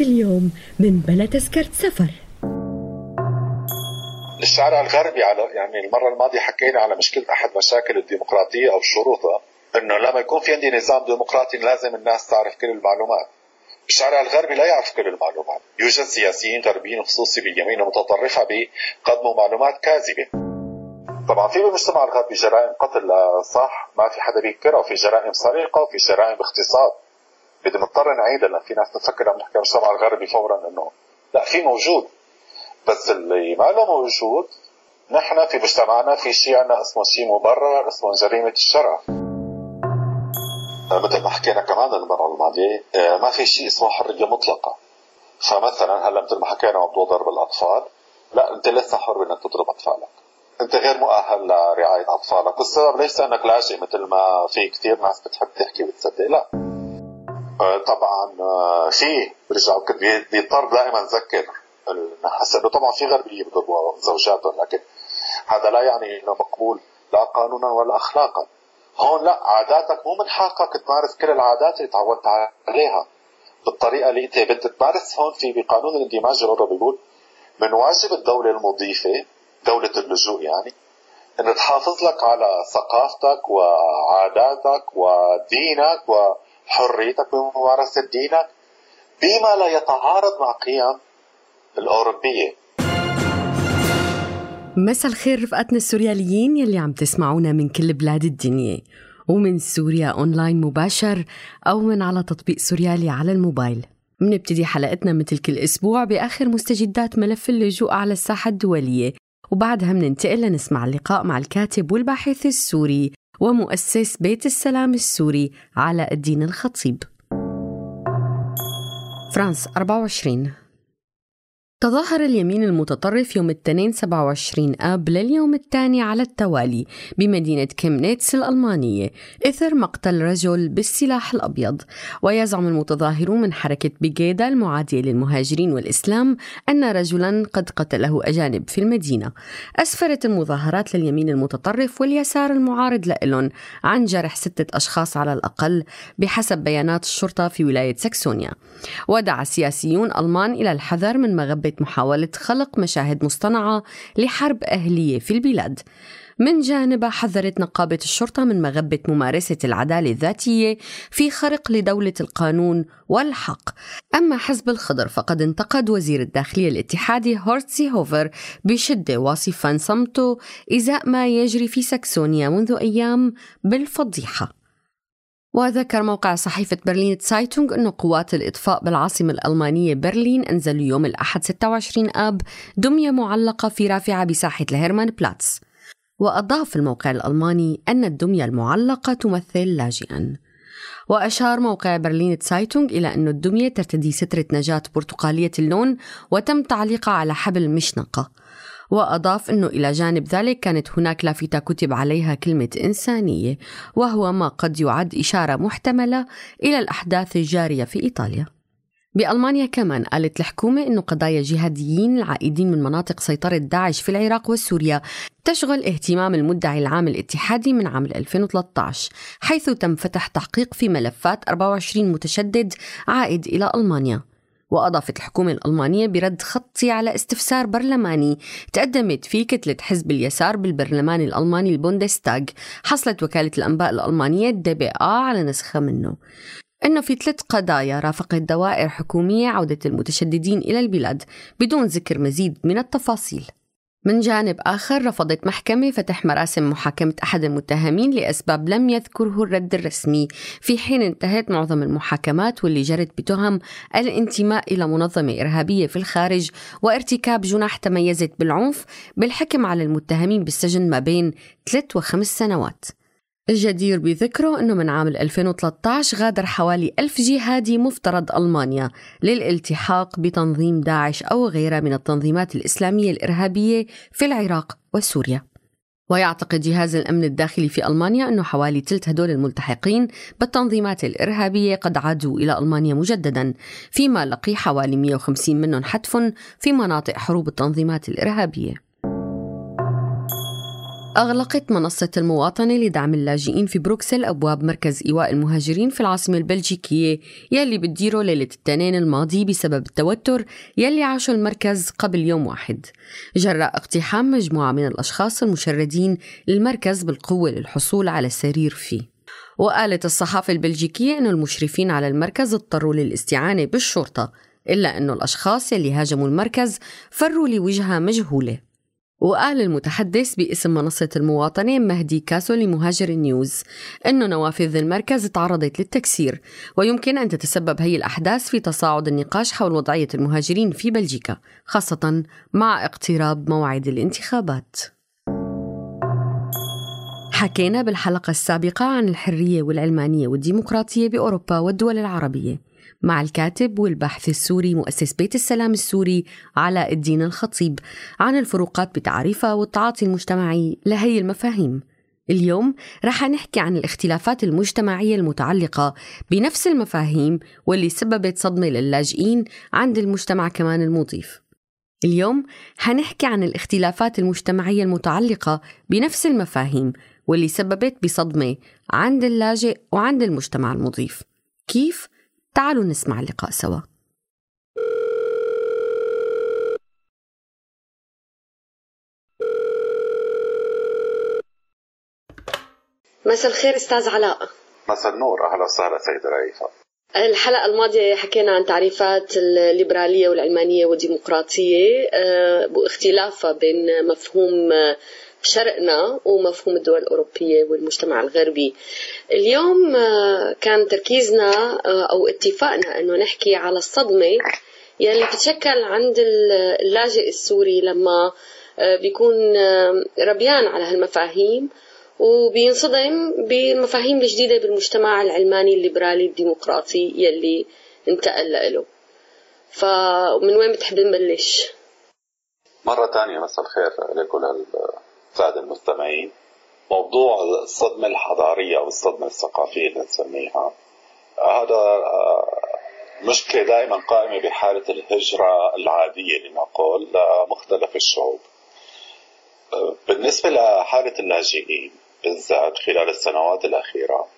اليوم من بلا تذكرة سفر. الشارع الغربي على يعني المرة الماضية حكينا على مشكلة أحد مشاكل الديمقراطية أو شروطها. إنه لما يكون في عندي نظام ديمقراطي لازم الناس تعرف كل المعلومات. الشارع الغربي لا يعرف كل المعلومات. يوجد سياسيين غربيين خصوصي باليمين المتطرفة بيقدموا معلومات كاذبة. طبعا في بالمجتمع الغربي جرائم قتل صح. ما في حدا بينكرها وفي جرائم سرقة وفي جرائم اغتصاب بدي مضطر نعيدها لأن في ناس تفكر عم نحكي المجتمع الغربي فورا إنه لا في موجود. بس اللي ما له موجود نحن في مجتمعنا في شيء عندنا اسمه شيء مبرر اسمه جريمة الشرف آه، مثل ما حكينا كمان المره الماضيه آه، ما في شيء اسمه حرية مطلقة. فمثلا هلا مثل ما حكينا موضوع ضرب الأطفال لا أنت لسه حر بإنك تضرب أطفالك. أنت غير مؤهل لرعاية أطفالك. والسبب ليس إنك لاجئ مثل ما في كثير ناس بتحب تحكي وتصدق لا. طبعا آه، في برجع بيضطر دائما نذكر هسه انه طبعا في غربيه بضربوا زوجاتهم لكن هذا لا يعني إنه مقبول لا قانونا ولا اخلاقا. هون لا عاداتك مو من حقك تمارس كل العادات اللي تعودت عليها بالطريقة اللي أنت بدك تمارس. هون في بقانون الاندماج الاوروبي بيقول من واجب الدولة المضيفة دولة اللجوء يعني إن تحافظ لك على ثقافتك وعاداتك ودينك و حريتك بممارسة دينك بما لا يتعارض مع قيم الأوروبية. مساء الخير رفقاتنا السورياليين يلي عم تسمعونا من كل بلاد الدنيا ومن سوريا أونلاين مباشر أو من على تطبيق سوريالي على الموبايل. منبتدي حلقتنا مثل كل أسبوع بآخر مستجدات ملف اللجوء على الساحة الدولية وبعدها مننتقل لنسمع اللقاء مع الكاتب والباحث السوري ومؤسس بيت السلام السوري علاء الدين الخطيب. فرانس 24 تظاهر اليمين المتطرف يوم الاثنين 27 آب لليوم الثاني على التوالي بمدينة كيمنيتس الألمانية إثر مقتل رجل بالسلاح الأبيض. ويزعم المتظاهرون من حركة بيجيدا المعادية للمهاجرين والإسلام أن رجلا قد قتله أجانب في المدينة. أسفرت المظاهرات لليمين المتطرف واليسار المعارض لإلون عن جرح ستة أشخاص على الأقل بحسب بيانات الشرطة في ولاية ساكسونيا ودعا سياسيون ألمان إلى الحذر من مغبة محاولة خلق مشاهد مصطنعة لحرب أهلية في البلاد. من جانبها حذرت نقابة الشرطة من مغبة ممارسة العدالة الذاتية في خرق لدولة القانون والحق. أما حزب الخضر فقد انتقد وزير الداخلية الاتحادي هورتسي هوفر بشدة واصفا صمته إزاء ما يجري في ساكسونيا منذ أيام بالفضيحة. وذكر موقع صحيفة برلين تسايتونغ أن قوات الإطفاء بالعاصمة الألمانية برلين أنزلوا يوم الأحد 26 آب دمية معلقة في رافعة بساحة الهيرمان بلاتس. وأضاف الموقع الألماني أن الدمية المعلقة تمثل لاجئا. وأشار موقع برلين تسايتونغ إلى أن الدمية ترتدي سترة نجاة برتقالية اللون وتم تعليقها على حبل مشنقة. وأضاف أنه إلى جانب ذلك كانت هناك لافتة كتب عليها كلمة إنسانية وهو ما قد يعد إشارة محتملة إلى الأحداث الجارية في إيطاليا. بألمانيا كمان قالت الحكومة أنه قضايا جهاديين العائدين من مناطق سيطرة داعش في العراق وسوريا تشغل اهتمام المدعي العام الاتحادي من عام 2013 حيث تم فتح تحقيق في ملفات 24 متشدد عائد إلى ألمانيا. وأضافت الحكومة الألمانية برد خطي على استفسار برلماني تقدمت فيه كتلة حزب اليسار بالبرلمان الألماني البوندستاغ. حصلت وكالة الأنباء الألمانية دي بي آ على نسخة منه. أنه في ثلاث قضايا رافقت دوائر حكومية عودة المتشددين إلى البلاد بدون ذكر مزيد من التفاصيل. من جانب آخر رفضت محكمة فتح مراسم محاكمة أحد المتهمين لأسباب لم يذكره الرد الرسمي. في حين انتهت معظم المحاكمات واللي جرت بتهم الانتماء إلى منظمة إرهابية في الخارج وارتكاب جناح تميزت بالعنف بالحكم على المتهمين بالسجن ما بين ثلاث وخمس سنوات. الجدير بذكره أنه من عام 2013 غادر حوالي ألف جهادي مفترض ألمانيا للالتحاق بتنظيم داعش أو غيرها من التنظيمات الإسلامية الإرهابية في العراق وسوريا. ويعتقد جهاز الأمن الداخلي في ألمانيا أنه حوالي ثلث هدول الملتحقين بالتنظيمات الإرهابية قد عادوا إلى ألمانيا مجددا فيما لقي حوالي 150 منهم حتف في مناطق حروب التنظيمات الإرهابية. أغلقت منصة المواطنة لدعم اللاجئين في بروكسل أبواب مركز إيواء المهاجرين في العاصمة البلجيكية يلي بتديره ليلة التنين الماضي بسبب التوتر يلي عاشه المركز قبل يوم واحد. جراء اقتحام مجموعة من الأشخاص المشردين للمركز بالقوة للحصول على سرير فيه. وقالت الصحافة البلجيكية أن المشرفين على المركز اضطروا للاستعانة بالشرطة إلا أن الأشخاص يلي هاجموا المركز فروا لوجهة مجهولة. وقال المتحدث باسم منصة المواطنة مهدي كاسو لمهاجر النيوز أنه نوافذ المركز تعرضت للتكسير ويمكن أن تتسبب هي الأحداث في تصاعد النقاش حول وضعية المهاجرين في بلجيكا خاصة مع اقتراب موعد الانتخابات. حكينا بالحلقة السابقة عن الحرية والعلمانية والديمقراطية بأوروبا والدول العربية. مع الكاتب والباحث السوري مؤسس بيت السلام السوري علاء الدين الخطيب عن الفروقات بتعريفها والتعاطي المجتمعي لهي المفاهيم اليوم رح نحكي عن الاختلافات المجتمعية المتعلقة بنفس المفاهيم واللي سببت صدمة للاجئين عند المجتمع كمان المضيف اليوم حنحكي عن الاختلافات المجتمعية المتعلقة بنفس المفاهيم واللي سببت بصدمة عند اللاجئ وعند المجتمع المضيف كيف؟ تعالوا نسمع اللقاء سوا. مساء الخير أستاذ علاء. مساء النور أهلا وسهلا سيدة رئيفة. الحلقة الماضية حكينا عن تعريفات الليبرالية والعلمانية والديمقراطية آه، واختلافها بين مفهوم شرقنا ومفهوم الدول الأوروبية والمجتمع الغربي. اليوم آه، كان تركيزنا آه، أو اتفاقنا أنه نحكي على الصدمة يلي بتتشكل عند اللاجئ السوري لما آه، بيكون ربيان على هالمفاهيم. وبينصدم بالمفاهيم الجديدة بالمجتمع العلماني الليبرالي الديمقراطي يلي انتقل له فمن وين بتحب نبلش؟ مرة ثانية مساء الخير لكل السادة المستمعين. موضوع الصدمة الحضارية أو الصدمة الثقافية اللي نسميها. هذا آه، مشكلة دائما قائمة بحالة الهجرة العادية لنقول لمختلف الشعوب. آه، بالنسبة لحالة اللاجئين بالذات خلال السنوات الأخيرة.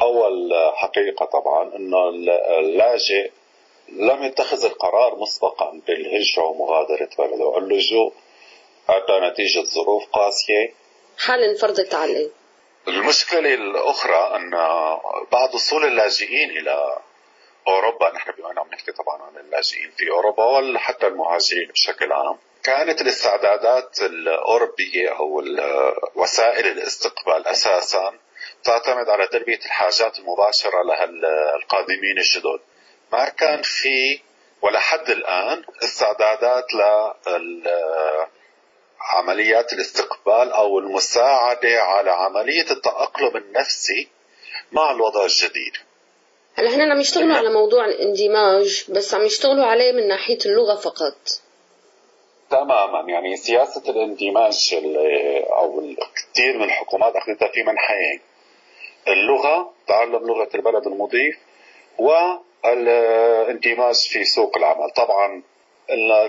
أول حقيقة طبعا أنه اللاجئ لم يتخذ القرار مسبقا بالهجرة ومغادرة بلده. اللجوء أتى نتيجة ظروف قاسية. حال فرضت عليه. المشكلة الأخرى أن بعد وصول اللاجئين إلى أوروبا نحن بما عم نحكي طبعا عن اللاجئين في أوروبا وحتى المهاجرين بشكل عام كانت الاستعدادات الأوروبية أو وسائل الاستقبال أساسا تعتمد على تلبية الحاجات المباشرة لها القادمين الجدد ما كان في ولحد الآن استعدادات لل عمليات الاستقبال أو المساعدة على عملية التأقلم النفسي مع الوضع الجديد. هلا هنا عم يشتغلوا على موضوع الاندماج بس عم يشتغلوا عليه من ناحية اللغة فقط. تماما. يعني سياسة الاندماج أو كثير من الحكومات أخذتها في منحين. اللغة تعلم لغة البلد المضيف والاندماج في سوق العمل، طبعا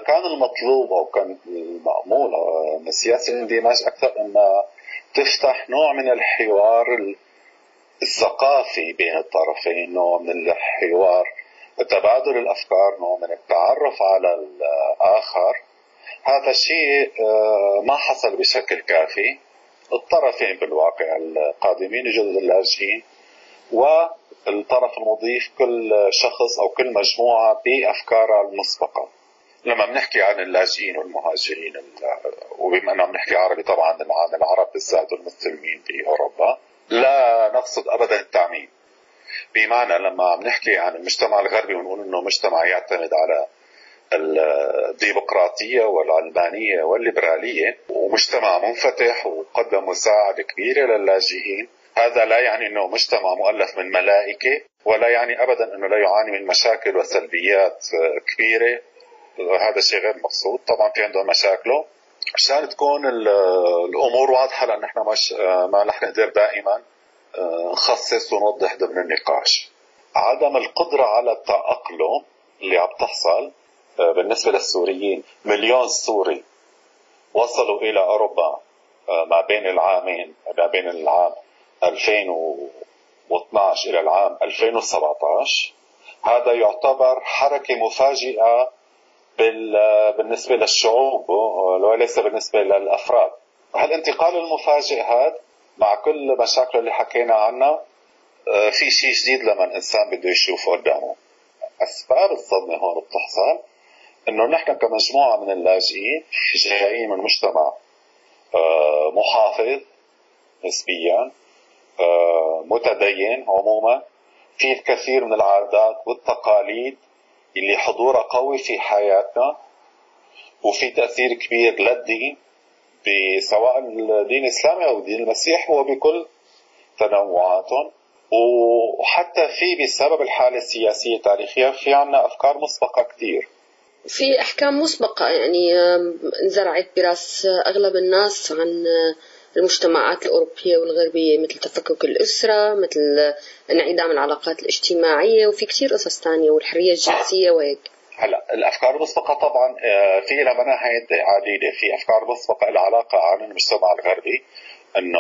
كان المطلوب أو كان المأمول من سياسة الاندماج أكثر انها تفتح نوع من الحوار الثقافي بين الطرفين نوع من الحوار تبادل الأفكار نوع من التعرف على الآخر. هذا الشيء آه، ما حصل بشكل كافي. الطرفين بالواقع القادمين الجدد اللاجئين والطرف المضيف كل شخص أو كل مجموعة بافكارها المسبقة. لما بنحكي عن اللاجئين والمهاجرين وبما انه بنحكي عربي طبعا عن العرب بالذات والمسلمين في اوروبا لا نقصد ابدا التعميم. بمعنى لما عم نحكي عن المجتمع الغربي ونقول إنه مجتمع يعتمد على الديمقراطية والعلمانية والليبرالية ومجتمع منفتح وقدم مساعدة كبيرة للاجئين. هذا لا يعني إنه مجتمع مؤلف من ملائكة ولا يعني ابدا إنه لا يعاني من مشاكل وسلبيات كبيرة. هذا الشيء غير مقصود. طبعا في عندهم مشاكله. عشان تكون الأمور واضحة لأن إحنا مش ما رح نقدر دائما آه، نخصص ونوضح ضمن النقاش. عدم القدرة على التأقلم اللي عم تحصل آه، بالنسبة للسوريين مليون سوري وصلوا إلى أوروبا آه، ما بين العامين ما بين العام 2012 إلى العام 2017 هذا يعتبر حركة مفاجئة بالنسبة للشعوب وليس بالنسبة للأفراد. هالانتقال المفاجئ هذا مع كل مشاكل اللي حكينا عنها آه، في شيء جديد لما الإنسان بده يشوفه قدامه. أسباب الصدمه هون بتحصل. إنه نحن كمجموعة من اللاجئين جايين من مجتمع آه، محافظ نسبيا آه، متدين عموما في الكثير من العادات والتقاليد اللي حضورها قوي في حياتنا وفي تأثير كبير للدين سواء الدين الإسلامي أو الدين المسيحي وبكل تنوعاتهم وحتى في بسبب الحالة السياسية التاريخية في عنا أفكار مسبقة كثير في أحكام مسبقة يعني انزرعت براس أغلب الناس عن المجتمعات الأوروبية والغربية مثل تفكك الأسرة مثل انعدام العلاقات الاجتماعية وفي كثير قصص ثانية والحرية الجنسية وهيك. هلا الأفكار المسبقة طبعا آه، في لها مناحي عديدة. في أفكار مسبقة لها علاقة عن المجتمع الغربي إنه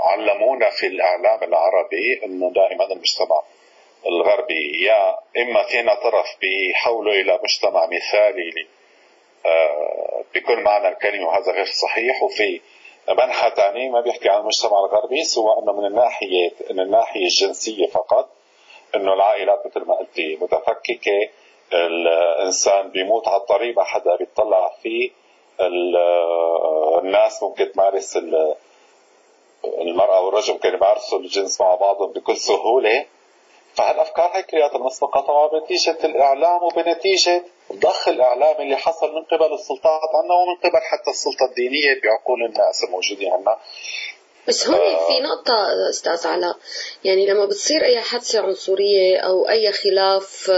علمونا في الإعلام العربي إنه دائما المجتمع الغربي يا إما فينا طرف بيحولوا إلى مجتمع مثالي آه، بكل معنى الكلمة وهذا غير صحيح. وفي منحى ثاني ما بيحكي عن المجتمع الغربي سوى إنه من الناحية من الناحية الجنسية فقط إنه العائلات مثل ما قلتي متفككة الإنسان بيموت على الطريق ما حدا بيطلع فيه الناس ممكن تمارس المرأة والرجل ممكن يمارسوا الجنس مع بعضهم بكل سهولة. فهالافكار هي كلياتها مسبقه طبعا بنتيجة الإعلام وبنتيجة ضخ الإعلام اللي حصل من قبل السلطات عنا ومن قبل حتى السلطة الدينية بعقول الناس الموجودين عنا. بس هون آه. في نقطة أستاذ علاء. يعني لما بتصير أي حادثة عنصرية أو أي خلاف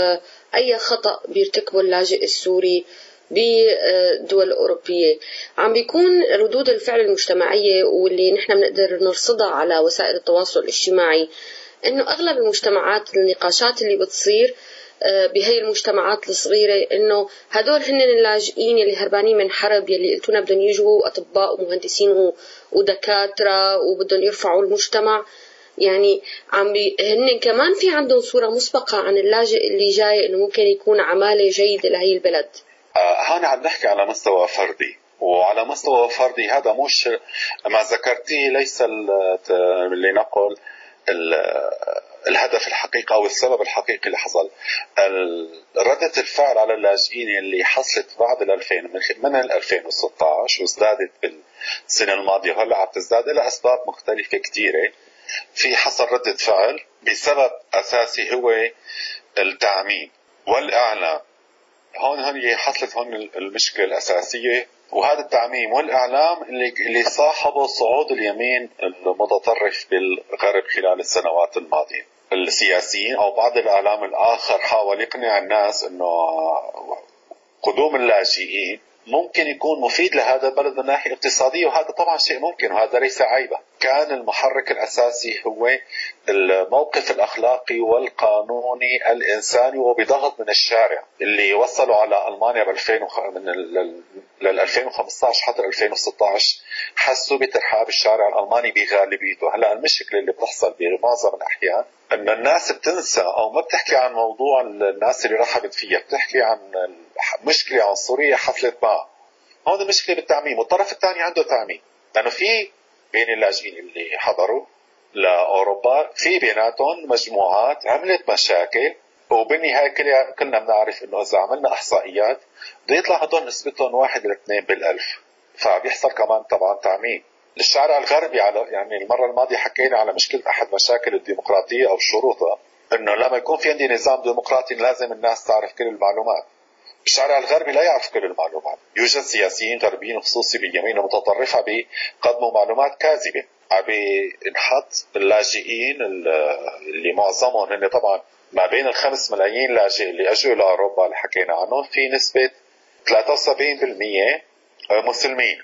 أي خطأ بيرتكبه اللاجئ السوري بالدول الأوروبية عم بيكون ردود الفعل المجتمعية واللي نحن بنقدر نرصدها على وسائل التواصل الاجتماعي إنه أغلب المجتمعات النقاشات اللي بتصير آه، بهي المجتمعات الصغيرة إنه هدول هن اللاجئين اللي هربانين من حرب يلي قلتونا بدهم يجوا أطباء ومهندسين ودكاترة وبدهم يرفعوا المجتمع. يعني عم بي هن كمان في عندهم صورة مسبقة عن اللاجئ اللي جاي إنه ممكن يكون عمالة جيدة لهي البلد. آه هون عم نحكي على مستوى فردي وعلى مستوى فردي هذا مش ما ذكرتيه ليس لنقل الهدف الحقيقي أو السبب الحقيقي اللي حصل. ردة الفعل على اللاجئين اللي حصلت بعد ال 2000 من ال 2016 وازدادت بالسنه الماضية وهلأ عم تزداد لها أسباب مختلفة كثيره في حصل ردة فعل بسبب أساسي هو التعميم والإعلام. هون هون حصلت هون المشكلة الأساسية. وهذا التعميم والإعلام اللي اللي صاحبه صعود اليمين المتطرف بالغرب خلال السنوات الماضية. السياسيين أو بعض الإعلام الآخر حاول يقنع الناس إنه قدوم اللاجئين ممكن يكون مفيد لهذا البلد من ناحية اقتصادية وهذا طبعا شيء ممكن وهذا ليس عيبا كان المحرك الأساسي هو الموقف الأخلاقي والقانوني الإنساني وبضغط من الشارع اللي وصلوا على ألمانيا ب 2000 من لل 2015 حتى 2016 حسوا بترحاب الشارع الألماني بغالبيته. هلأ المشكلة اللي بتحصل بمعظم الأحيان إن الناس بتنسى أو ما بتحكي عن موضوع الناس اللي رحبت فيها بتحكي عن مشكلة عنصرية حصلت معها هون المشكلة بالتعميم والطرف الثاني عنده تعميم. لأنه في بين اللاجئين اللي حضروا لأوروبا في بيناتهم مجموعات عملت مشاكل وبالنهايه كلنا بنعرف انه اذا عملنا احصائيات بده يطلع هدول نسبتهم واحد ل 2 بالألف. فبيحصل كمان طبعا تعميم الشارع الغربي على يعني المرة الماضيه حكينا على مشكله احد مشاكل الديمقراطيه أو شروطها انه لما يكون في عندي نظام ديمقراطي لازم الناس تعرف كل المعلومات. الشارع الغربي لا يعرف كل المعلومات. يوجد سياسيين غربيين خصوصي باليمين المتطرفة بيقدموا معلومات كاذبة عم بينحط اللاجئين اللي معظمهم هن طبعا ما بين الخمس ملايين لاجئ اللي اجوا لأوروبا اللي حكينا عنهم في نسبة 73% مسلمين.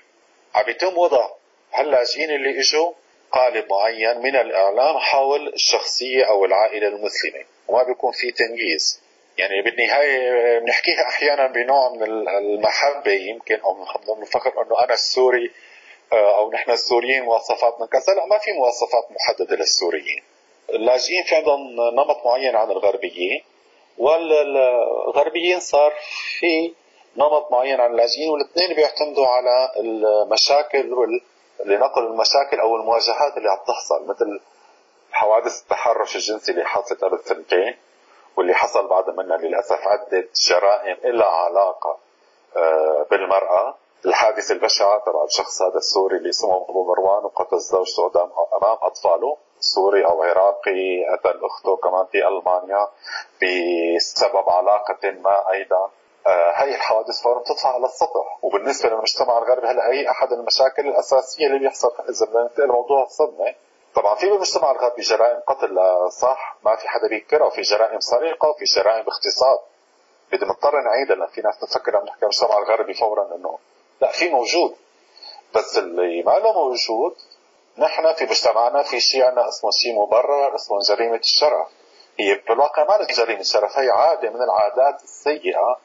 عم يتم وضع هاللاجئين اللي اجوا قالب معين من الإعلام حول الشخصية أو العائلة المسلمة وما بيكون في تمييز. يعني بالنهاية بنحكيها أحيانا بنوع من المحبة. يمكن أو من الفخر إنه أنا السوري آه، أو نحن السوريين مواصفاتنا كذا. لا ما في مواصفات محددة للسوريين. اللاجئين في عندهم نمط معين عن الغربيين والغربيين صار في نمط معين عن اللاجئين والاثنين بيعتمدوا على المشاكل وال لنقل المشاكل أو المواجهات اللي عم تحصل مثل حوادث التحرش الجنسي اللي حصلت قبل سنتين واللي حصل بعد منها للأسف عدة جرائم لها علاقة آه، بالمرأة. الحادث البشع تبع الشخص هذا السوري اللي اسمه أبو مروان وقتل زوجته قدام أمام أطفاله. سوري أو عراقي قتل أخته كمان في ألمانيا بسبب علاقة ما أيضا. آه، هاي الحوادث فورا بتطلع على السطح. وبالنسبة للمجتمع الغربي هلأ هي أحد المشاكل الأساسية اللي بيحصل اذا بدنا ننتقل لموضوع الصدمه طبعا في بالمجتمع الغربي جرائم قتل صح. ما في حدا بينكرها. وفي جرائم سرقة وفي جرائم اغتصاب. بدي مضطر نعيدها. لأن في ناس تفكر عم نحكي المجتمع الغربي فورا إنه لا في موجود. بس اللي ما له موجود نحن في مجتمعنا في شيء عندنا اسمه شيء مبرر اسمه جريمة الشرف هي بالواقع ما جريمة الشرف هي عادة من العادات السيئة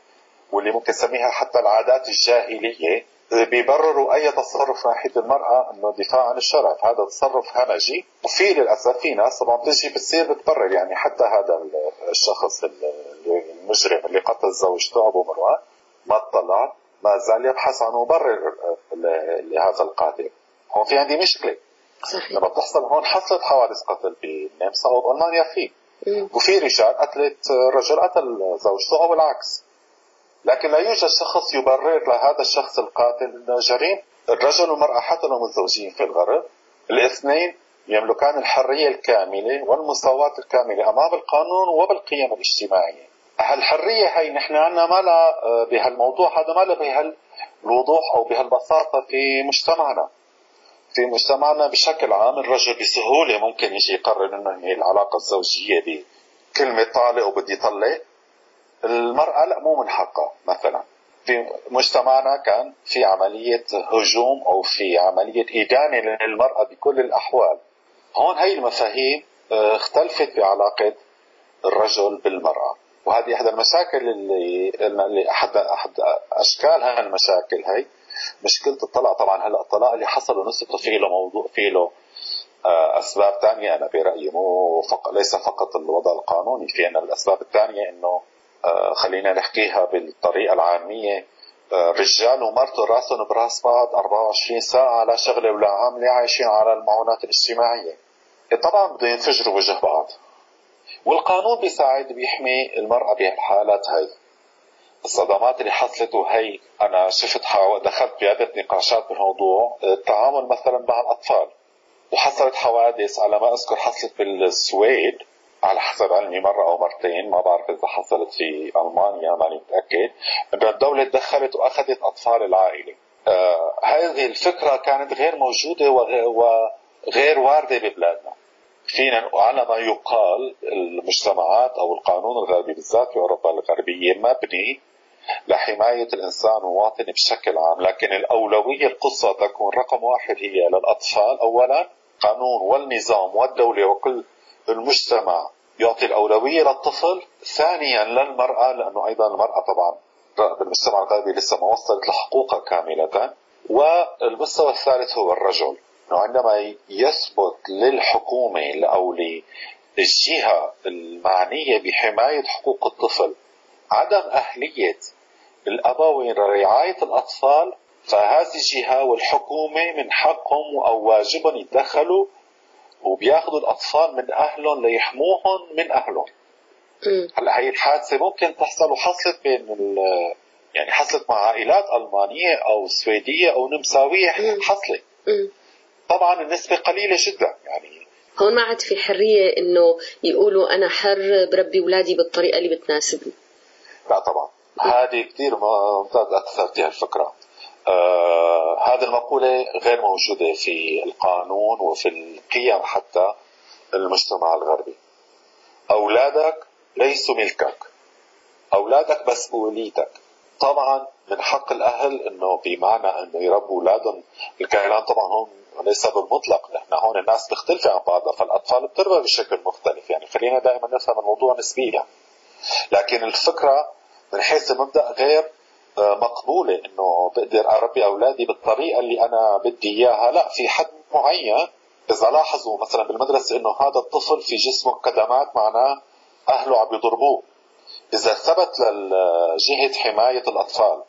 واللي ممكن نسميها حتى العادات الجاهلية. بيبرروا أي تصرف ناحيه المراه إنه دفاع عن الشرف، هذا تصرف همجي وفي للأسف في ناس طبعا بتجي بتصير بتبرر. يعني حتى هذا الشخص المجرم اللي قتل زوجته أبو مروان ما اطلع ما زال يبحث عن مبرر لهذا القاتل. هون في عندي مشكلة. صحيح. لما بتحصل هون حصلت حوادث قتل بالنمسا أو بألمانيا في. وفي رجال قتلت رجل قتل زوجته أو العكس لكن لا يوجد شخص يبرر لهذا الشخص القاتل انه جريم الرجل والمرأة حتى لو متزوجين في الغرب. الاثنين يملكان الحرية الكاملة والمساواة الكاملة أمام القانون وبالقيم الاجتماعية. هالحرية هي نحن عنا ما لا بهالموضوع هذا ما لا بهالوضوح أو بهالبساطة في مجتمعنا. في مجتمعنا بشكل عام الرجل بسهولة ممكن يجي يقرر إنه هي العلاقة الزوجية بكلمة طالق وبدي يطلق المرأة لا مو من حقها. مثلا في مجتمعنا كان في عملية هجوم أو في عملية إدانة للمرأة بكل الأحوال. هون هي المفاهيم آه، اختلفت بعلاقة الرجل بالمرأة. وهذه إحدى المشاكل اللي اللي أحد أشكال هاي المشاكل هي مشكلة الطلاق. طبعا هلأ الطلاق اللي حصل ونسبته فيه له موضوع فيه له آه، أسباب ثانية أنا برأيي مو فقط ليس فقط الوضع القانوني في عندنا الأسباب الثانية إنه خلينا نحكيها بالطريقة العامية. آه، رجال ومرته راسهم براس بعض 24 ساعة لا شغلة ولا عاملة عايشين على المعونات الاجتماعية. إيه، طبعا بده ينفجروا وجه بعض. والقانون بيساعد بيحمي المرأة بهالحالات هاي. الصدمات اللي حصلت وهي أنا شفت دخلت بعدة نقاشات بالموضوع. التعامل مثلا مع الأطفال. وحصلت حوادث على ما أذكر حصلت بالسويد. على حسب علمي مرة أو مرتين ما بعرف إذا حصلت في ألمانيا ماني متأكد. إنه الدولة تدخلت وأخذت أطفال العائلة. آه هذه الفكرة كانت غير موجودة وغير واردة ببلادنا. فينا على ما يقال المجتمعات أو القانون الغربي بالذات في أوروبا الغربية مبني لحماية الإنسان ومواطن بشكل عام. لكن الأولوية القصة تكون رقم واحد هي للأطفال. أولا قانون والنظام والدولة وكل المجتمع يعطي الأولوية للطفل ثانيا للمرأة لأنه أيضا المرأة طبعا بالمجتمع الغربي لسه ما وصلت لحقوقها كاملة. والمستوى الثالث هو الرجل. عندما يثبت للحكومة أو للجهة المعنية بحماية حقوق الطفل عدم أهلية الأبوين لرعاية الأطفال فهذه الجهة والحكومة من حقهم أو واجبهم يتدخلوا وبياخذوا الأطفال من أهلهم ليحموهم من أهلهم. هلا هي الحادثة ممكن تحصل وحصلت بين يعني حصلت مع عائلات ألمانية أو سويدية أو نمساوية حصلت. طبعا النسبة قليلة جدا يعني. هون ما عاد في حرية إنه يقولوا أنا حر بربي أولادي بالطريقة اللي بتناسبني. لا طبعا. هذه كثير ممتاز اثرتي هالفكره آه هذه المقولة غير موجودة في القانون وفي القيم حتى المجتمع الغربي. أولادك ليسوا ملكك. أولادك مسؤوليتك. طبعا من حق الأهل إنه بمعنى إنه يربوا أولادهم. الكلام طبعا هون ليس بالمطلق نحن هون الناس مختلفه عن بعضها فالأطفال بتربى بشكل مختلف. يعني خلينا دائما نفهم الموضوع نسبيا. لكن الفكرة من حيث المبدا غير مقبولة إنه بقدر أربي أولادي بالطريقة اللي أنا بدي إياها. لا في حد معين إذا لاحظوا مثلا بالمدرسة إنه هذا الطفل في جسمه كدمات معناه أهله عم يضربوه. إذا ثبت لجهه حماية الأطفال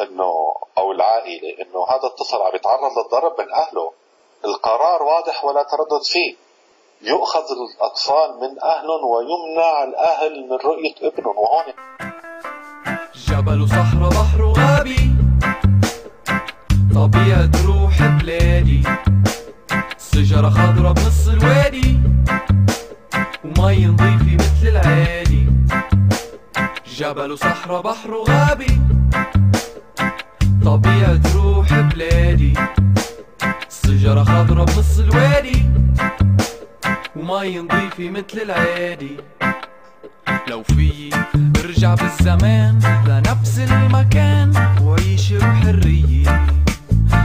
إنه أو العائلة إنه هذا الطفل عم يتعرض للضرب من أهله القرار واضح ولا تردد فيه. يؤخذ الأطفال من أهلهم ويمنع الأهل من رؤية ابنهم وهون جبل صحراء بحر غابي. طبيعة روح بلادي. شجرة خضرا بنص الوادي. ومي نظيفة مثل العادي. جبل صحراء بحر غابي. طبيعة روح بلادي. شجرة خضرا بنص الوادي. ومي نظيفة مثل العادي. لو في برجع بالزمان لنفس المكان. وعيش بحرية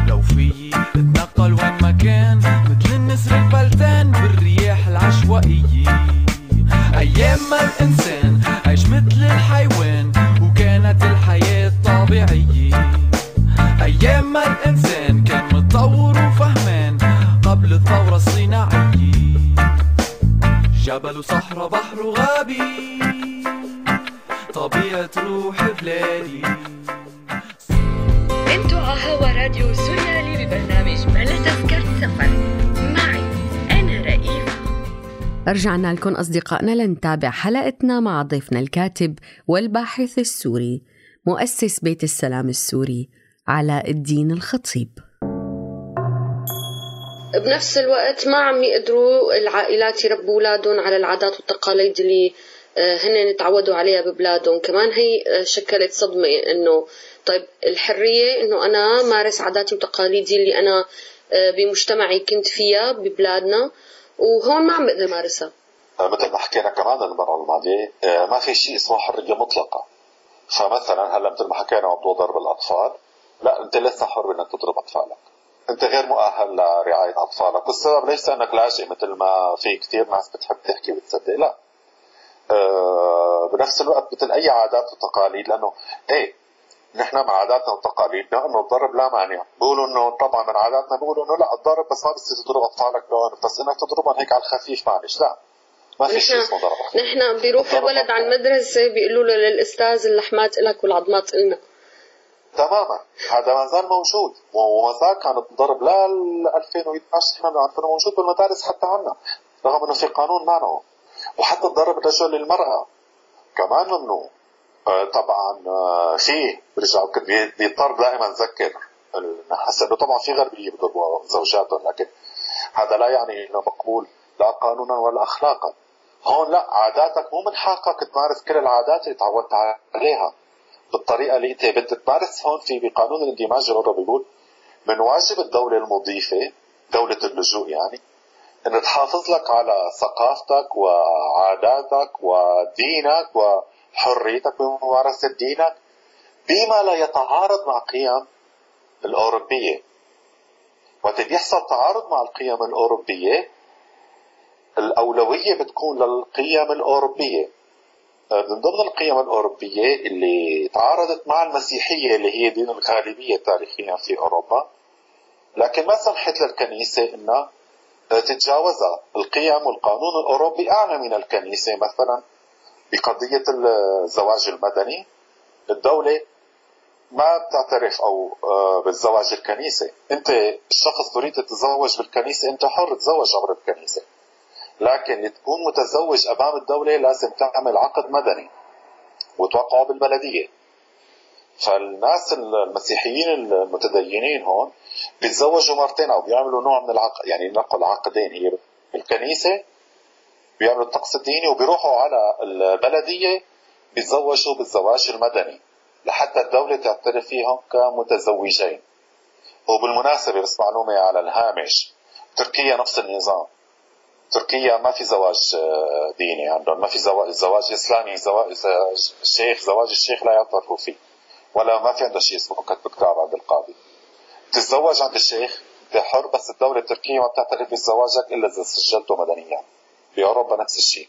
لو في اتنقل وين ما كان مثل النسر الفلتان بالرياح العشوائية. أيام ما الإنسان عيش مثل الحيوان وكانت الحياة طبيعية. أيام ما الإنسان كان متطور وفهمان قبل الثورة الصناعية. جبل صحراء بحر غابي. طبيعة روح بلادي. أنتوا هوا راديو سوريالي ببرنامج بلا تذكرة سفر. معي أنا رئيفة. رجعنا لكم أصدقائنا لنتابع حلقتنا مع ضيفنا الكاتب والباحث السوري مؤسس بيت السلام السوري علاء الدين الخطيب. بنفس الوقت ما عم يقدروا العائلات يربوا اولادهم على العادات والتقاليد اللي هن تعودوا عليها ببلادهم. كمان هي آه، شكلت صدمة إنه طيب الحرية إنه أنا مارس عاداتي وتقاليدي اللي أنا آه، بمجتمعي كنت فيها ببلادنا وهون ما عم بقدر مارسها. مثل ما حكينا كمان المرة الماضية ما في شيء اسمه حرية مطلقة. فمثلا هلأ مثل ما حكينا موضوع ضرب الأطفال لا أنت لسه حر انك تضرب أطفالك. أنت غير مؤهل لرعاية أطفالك. والسبب ليس انك لاجئ مثل ما في كثير ناس بتحب تحكي وتصدق؟ لا. بنفس الوقت مثل أي عادات وتقاليد لأنه إيه نحن مع عاداتنا وتقاليدنا انه الضرب لا مانع. بيقولوا إنه طبعا من عاداتنا بيقولوا إنه لا الضرب بس ما بتصير تضرب أطفالك لون بس إنك تضربهم هيك على الخفيف معلش لا. ما في شيء اسمه ضرب. نحن بيروح الولد على المدرسة بيقولوا له للأستاذ اللحمات لك والعظمات إلنا. تماما. هذا ما زال موجود. وما زال كان الضرب لا 2012 نحن عارفينه موجود بالمدارس حتى عنا رغم إنه في قانون مانعه. وحتى الضرب الرجل للمرأة. كمان ممنوع آه طبعا آه في برجع بيضطر دائما نذكر حسب إنه طبعا في غربيه بضربوا زوجاتهم لكن هذا لا يعني إنه مقبول لا قانونا ولا اخلاقا. هون لا عاداتك مو من حقك تمارس كل العادات اللي تعودت عليها بالطريقة اللي أنت بدك تمارس. هون في بقانون الاندماج الغربي بيقول من واجب الدولة المضيفة دولة اللجوء يعني إن تحافظ لك على ثقافتك وعاداتك ودينك وحريتك بممارسة دينك بما لا يتعارض مع قيم الأوروبية. وقت بيحصل تعارض مع القيم الأوروبية الأولوية بتكون للقيم الأوروبية. من ضمن القيم الأوروبية اللي تعارضت مع المسيحية اللي هي دين الغالبية تاريخيا في أوروبا لكن ما سمحت للكنيسة أنها تتجاوزها القيم والقانون الأوروبي أعلى من الكنيسة مثلا بقضية الزواج المدني. الدولة ما بتعترف أو آه، بالزواج الكنيسة. أنت الشخص تريد تتزوج بالكنيسة أنت حر تزوج عبر الكنيسة. لكن تكون متزوج أمام الدولة لازم تعمل عقد مدني وتوقعه بالبلدية. فالناس المسيحيين المتدينين هون بيتزوجوا مرتين أو بيعملوا نوع من العقد يعني نقل عقدين هي بالكنيسة بيعملوا الطقس الديني وبيروحوا على البلدية بيتزوجوا بالزواج المدني لحتى الدولة تعترف فيهم كمتزوجين. وبالمناسبة بس معلومة على الهامش تركيا نفس النظام. تركيا ما في زواج آه، ديني عندهم ما في زواج زواج إسلامي زواج الشيخ زواج الشيخ لا يعترفوا فيه. ولا ما في عنده شيء اسمه كتب كتاب عند القاضي تتزوج عند الشيخ انت حر بس الدولة التركية ما بتعترف بزواجك إلا إذا سجلته مدنيا. باوروبا نفس الشيء.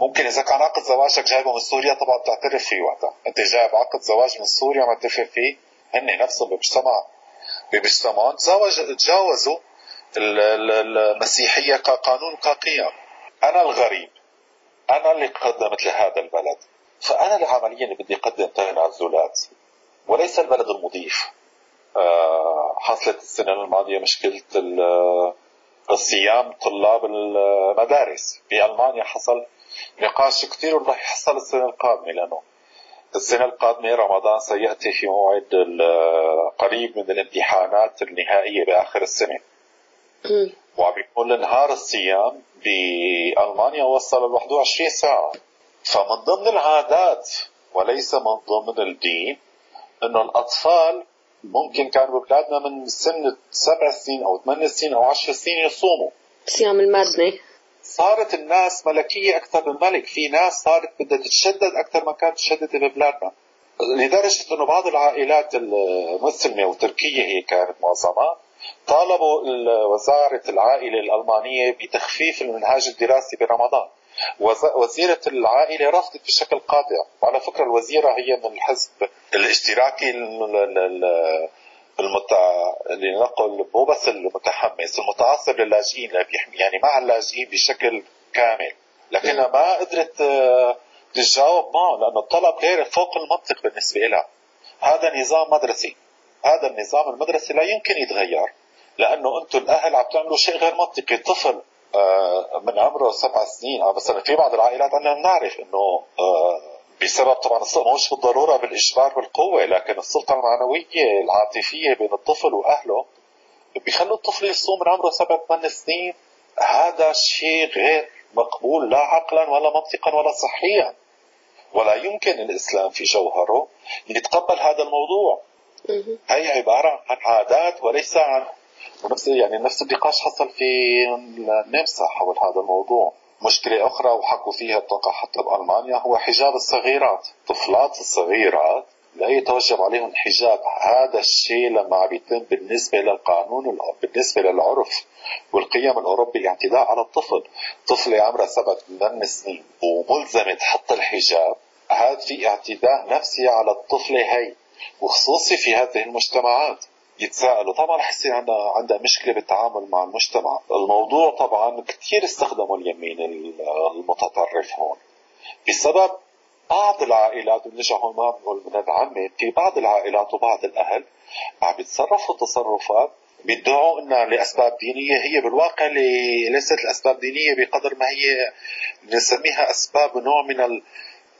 ممكن إذا كان عقد زواجك جايبه من سوريا طبعا بتعترف فيه وقتها. أنت جايب عقد زواج من سوريا معترف فيه. هن نفسهم بمجتمع بمجتمعهم تزوج تجاوزوا المسيحية كقانون كقيم أنا الغريب. أنا اللي قدمت لهذا البلد. فأنا اللي عمليا اللي بدي أقدم تنازلات وليس البلد المضيف. آه، حصلت السنة الماضية مشكلة الصيام طلاب المدارس. في ألمانيا حصل نقاش كثير رح يحصل السنة القادمة لأنه السنة القادمة رمضان سيأتي في موعد قريب من الامتحانات النهائية بآخر السنة. وعم يكون نهار الصيام بألمانيا وصل ل 21 ساعة. فمن ضمن العادات وليس من ضمن الدين إنه الأطفال ممكن كانوا ببلادنا من سن سبع سنين أو ثمان سنين أو عشر سنين يصوموا. صيام المادة صارت الناس ملكية أكثر من ملك. في ناس صارت بدها تتشدد أكثر ما كانت تشدد ببلادنا. لدرجة أنه بعض العائلات المسلمة وتركية هي كانت معظمها طالبوا وزارة العائلة الألمانية بتخفيف المنهاج الدراسي برمضان. وزيرة العائلة رفضت بشكل قاطع. وعلى فكرة الوزيرة هي من الحزب الاشتراكي المتع... لنقل مو بس المتحمس المتعصب للاجئين بيحمي يعني مع اللاجئين بشكل كامل. لكنها ما قدرت آه، تتجاوب معه لأنه الطلب غير فوق المنطق بالنسبة لها هذا نظام مدرسي. هذا النظام المدرسي لا يمكن يتغير لأنه أنتم الأهل عم تعملوا شيء غير منطقي. طفل آه، من عمره سبع سنين. أو مثلا في بعض العائلات عندنا بنعرف إنه آه، بسبب طبعا السلطة مش بالضرورة بالاجبار بالقوة لكن السلطة المعنوية العاطفية بين الطفل وأهله بيخلوا الطفل يصوم من عمره سبع ثمان سنين. هذا شيء غير مقبول لا عقلا ولا منطقا ولا صحيا. ولا يمكن الإسلام في جوهره يتقبل هذا الموضوع. هي عبارة عن عادات وليس عن ونفس يعني نفس النقاش حصل في النمسا حول هذا الموضوع. مشكلة أخرى وحكوا فيها أتوقع حتى بألمانيا هو حجاب الصغيرات. الطفلات الصغيرات لا يتوجب عليهم الحجاب هذا الشيء لما عم يتم بالنسبة للقانون بالنسبة للعرف والقيم الأوروبي الاعتداء على الطفل. طفلة عمرها سبع ثمان سنين وملزمة تحط الحجاب. هذا في اعتداء نفسي على الطفلة هي وخصوصي في هذه المجتمعات. يتساءلوا طبعا رح يصير عندها عندها مشكلة بالتعامل مع المجتمع. الموضوع طبعا كثير استخدموا اليمين المتطرف هون. بسبب بعض العائلات بنرجع هون ما بنقول بنعمم في بعض العائلات وبعض الأهل عم يتصرفوا تصرفات بيدعوا إنها لأسباب دينية. هي بالواقع ليست الاسباب دينية بقدر ما هي نسميها أسباب نوع من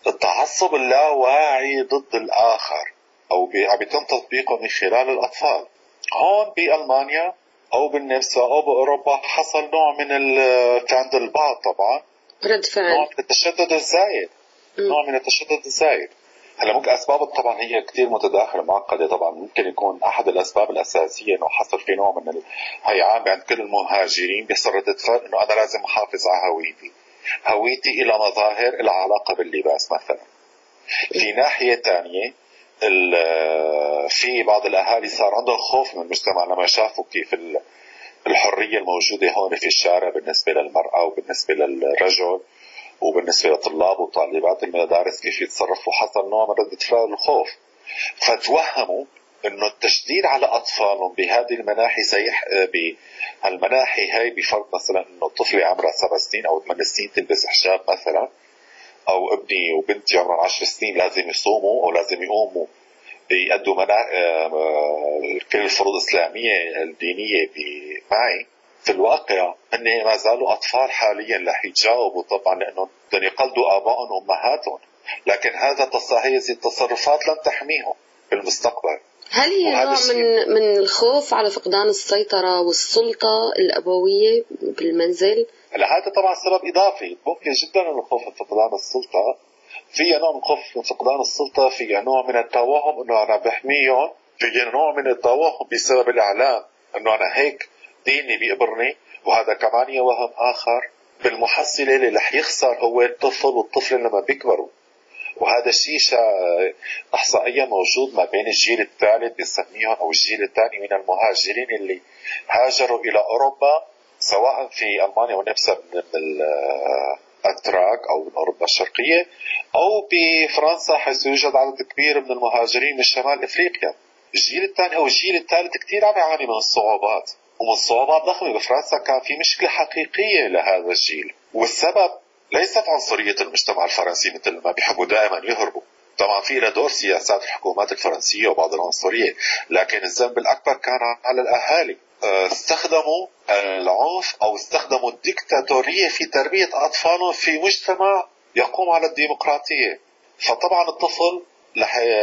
التعصب اللاواعي ضد الآخر. أو عم يتم تطبيقه من خلال الأطفال. هون بالمانيا أو بالنمسا أو بأوروبا حصل نوع من عند البعض طبعا. رد فعل. نوع من التشدد الزايد. نوع من التشدد الزايد. هلأ ممكن أسباب طبعا هي كثير متداخلة معقده طبعا ممكن يكون أحد الأسباب الأساسية إنه حصل في نوع من الهيعان عند كل المهاجرين. بيحصل رده فعل إنه أنا لازم أحافظ على هويتي. هويتي إلى مظاهر لها علاقة باللباس مثلا. في ناحية ثانية في بعض الأهالي صار عندهم خوف من المجتمع لما شافوا كيف الحرية الموجودة هون في الشارع بالنسبة للمرأة وبالنسبة للرجل وبالنسبة للطلاب وطالبات المدارس كيف يتصرفوا. حصل نوع من ردة فعل الخوف. فتوهموا إنه التشديد على أطفالهم بهذه المناحي سيح بهالمناحي هي بفرض مثلا إنه طفله عمرها سبع سنين أو ثمان سنين تلبس حجاب مثلا. أو ابني وبنتي عمرهم 10 سنين لازم يصوموا أو لازم يقوموا يأدوا منا... آه، كل الفروض الإسلامية الدينية معي في الواقع هن ما زالوا أطفال حاليا رح يتجاوبوا. طبعا لأنه بدهم يقلدوا آبائهم وأمهاتهم. لكن هذا هذه التصرفات لن تحميهم في المستقبل. هل هي نوع من من الخوف على فقدان السيطرة والسلطة الأبوية بالمنزل؟ هلا هذا طبعا سبب إضافي. ممكن جدا الخوف من فقدان السلطة. في نوع من الخوف من فقدان السلطة. في نوع من التوهم إنه أنا بحميهم. في نوع من التوهم بسبب الإعلام إنه أنا هيك ديني بيقبرني. وهذا كمان وهم آخر بالمحصلة اللي رح يخسر هو الطفل والطفل لما بيكبروا. وهذا الشيء احصائيا موجود ما بين الجيل الثالث بنسميهم أو الجيل الثاني من المهاجرين اللي هاجروا إلى أوروبا سواء في ألمانيا ونفسها من الاتراك أو من اوروبا الشرقية أو بفرنسا حيث يوجد عدد كبير من المهاجرين من شمال إفريقيا. الجيل الثاني أو الجيل الثالث كثير عم يعاني من الصعوبات. ومن صعوبات ضخمة بفرنسا كان في مشكلة حقيقية لهذا الجيل. والسبب ليست عنصرية المجتمع الفرنسي مثل ما بيحبوا دائما يهربوا. طبعا في له دور سياسات الحكومات الفرنسية وبعض العنصرية لكن الذنب الأكبر كان على الأهالي. آه، استخدموا العنف أو استخدموا الدكتاتورية في تربية أطفالهم في مجتمع يقوم على الديمقراطية. فطبعا الطفل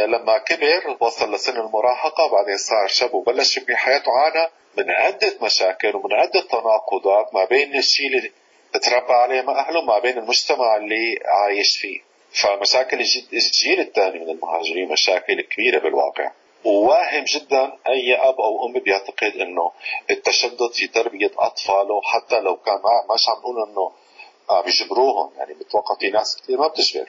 لما كبر وصل لسن المراهقة بعدين صار شاب وبلش يبني حياته عانى من عدة مشاكل ومن عدة تناقضات ما بين الشيء اللي تربى عليه مع أهله ما بين المجتمع اللي عايش فيه. فمشاكل الجيل الثاني من المهاجرين مشاكل كبيرة بالواقع. وواهم جدا أي أب أو أم بيعتقد إنه التشدد في تربية أطفاله حتى لو كان ما مش عم نقول إنه آه بيجبروهم يعني بتوقع في ناس كثير ما بتجبر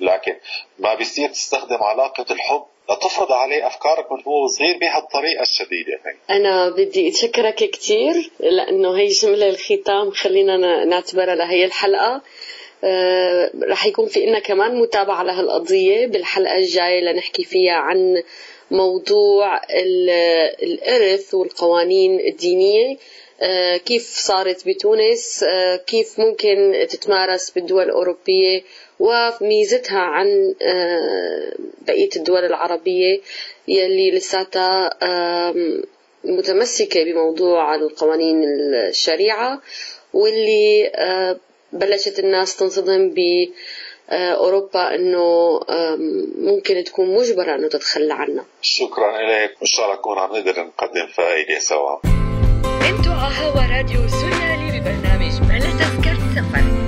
لكن ما بيصير تستخدم علاقة الحب لتفرض عليه أفكارك من هو صغير بهالطريقة الشديدة. هي أنا بدي اتشكرك كثير لأنه هي جملة الختام خلينا نعتبرها لهي الحلقة. آه رح يكون في لنا كمان متابعة لهالقضية بالحلقة الجاية لنحكي فيها عن موضوع الإرث والقوانين الدينية آه كيف صارت بتونس آه كيف ممكن تتمارس بالدول الأوروبية وميزتها عن آه، بقية الدول العربية يلي لساتها متمسكة بموضوع القوانين الشريعة واللي بلشت الناس تنصدم ب آه، أوروبا إنه ممكن تكون مجبرة إنه تتخلى عنها. شكرا لك وان شاء الله نكون عم نقدر نقدم فائده سوا. أنتوا على هوا راديو سوريالي ببرنامج بلا تذكرة سفر.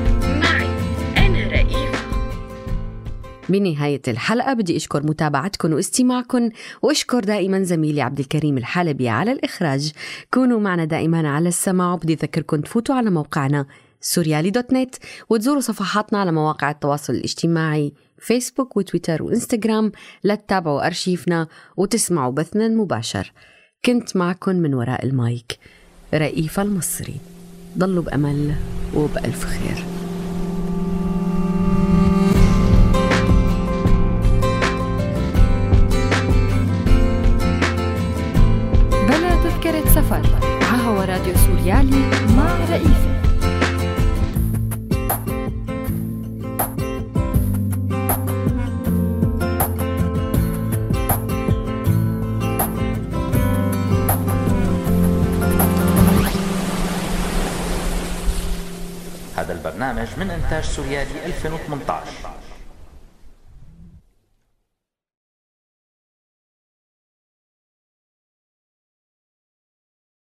بنهاية الحلقة بدي أشكر متابعتكم واستماعكم وأشكر دائما زميلي عبد الكريم الحلبي على الإخراج كونوا معنا دائما على السماع وبدي أذكركم تفوتوا على موقعنا سوريالي دوت نت وتزوروا صفحاتنا على مواقع التواصل الاجتماعي فيسبوك وتويتر وإنستغرام لتتابعوا أرشيفنا وتسمعوا بثنا المباشر كنت معكم من وراء المايك رئيفة المصري. ضلوا بأمل وبألف خير. هذا البرنامج من إنتاج سوريالي 2018